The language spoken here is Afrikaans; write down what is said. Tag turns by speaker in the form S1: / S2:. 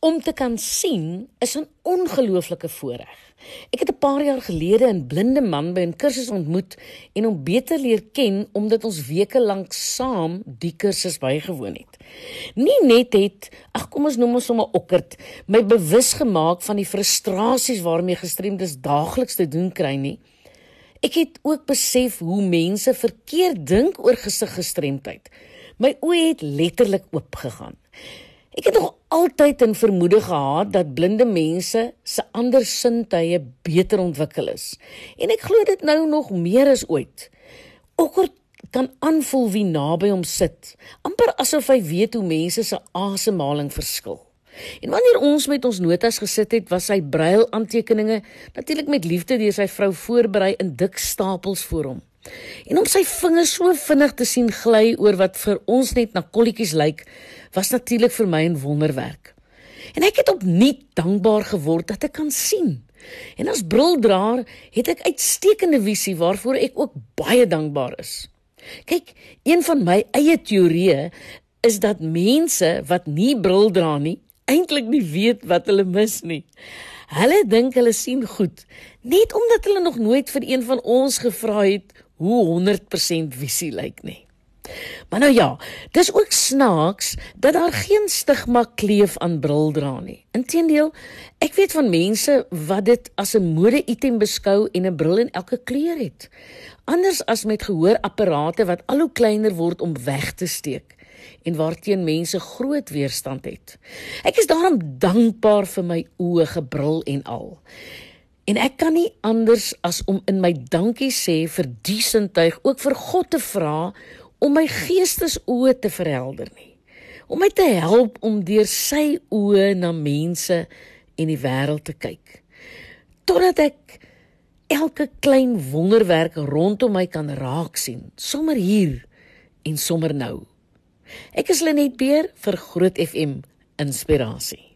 S1: Om te kan sien is 'n ongelooflike voorreg. Ek het 'n paar jaar gelede 'n blinde man by 'n kursus ontmoet en hom beter leer ken omdat ons weke lank saam die kursus bygewoon het. Nie net het, ag kom ons noem ons sommer okkerd, my bewus gemaak van die frustrasies waarmee gestremdes daagliks te doen kry nie. Ek het ook besef hoe mense verkeerd dink oor gesiggestremdheid. My oë het letterlik oopgegaan. Ek het nog altyd 'n vermoede gehad dat blinde mense se ander sintuie beter ontwikkel is. En ek glo dit nou nog meer as ooit. Okker kan aanvoel wie naby hom sit, amper asof hy weet hoe mense se asemhaling verskil. En wanneer ons met ons notas gesit het, was sy brail aantekeninge natuurlik met liefde deur sy vrou voorberei in dik stapels voor hom. En om sy vingers so vinnig te sien gly oor wat vir ons net na kolletjies lyk, was natuurlik vir my 'n wonderwerk. En ek het opnuut dankbaar geword dat ek kan sien. En as brildraer het ek uitstekende visie waarvoor ek ook baie dankbaar is. Kyk, een van my eie teorieë is dat mense wat nie bril dra nie, eintlik nie weet wat hulle mis nie. Hulle dink hulle sien goed, net omdat hulle nog nooit vir een van ons gevra het hoe 100% visie lyk nie. Maar nou ja, dis ook snaaks dat daar geen stigma kleef aan bril dra nie. Inteendeel, ek weet van mense wat dit as 'n mode-item beskou en 'n bril in elke kleur het. Anders as met gehoorapparate wat al hoe kleiner word om weg te steek en waarteen mense groot weerstand het. Ek is daarom dankbaar vir my oë gebril en al. En ek kan nie anders as om in my dankie sê vir die sintuig ook vir God te vra om my geestesoë te verhelder nie. Om my te help om deur sy oë na mense en die wêreld te kyk. Totdat ek elke klein wonderwerk rondom my kan raak sien, sommer hier en sommer nou. Ek is Lenet Beer vir Groot FM Inspirasie.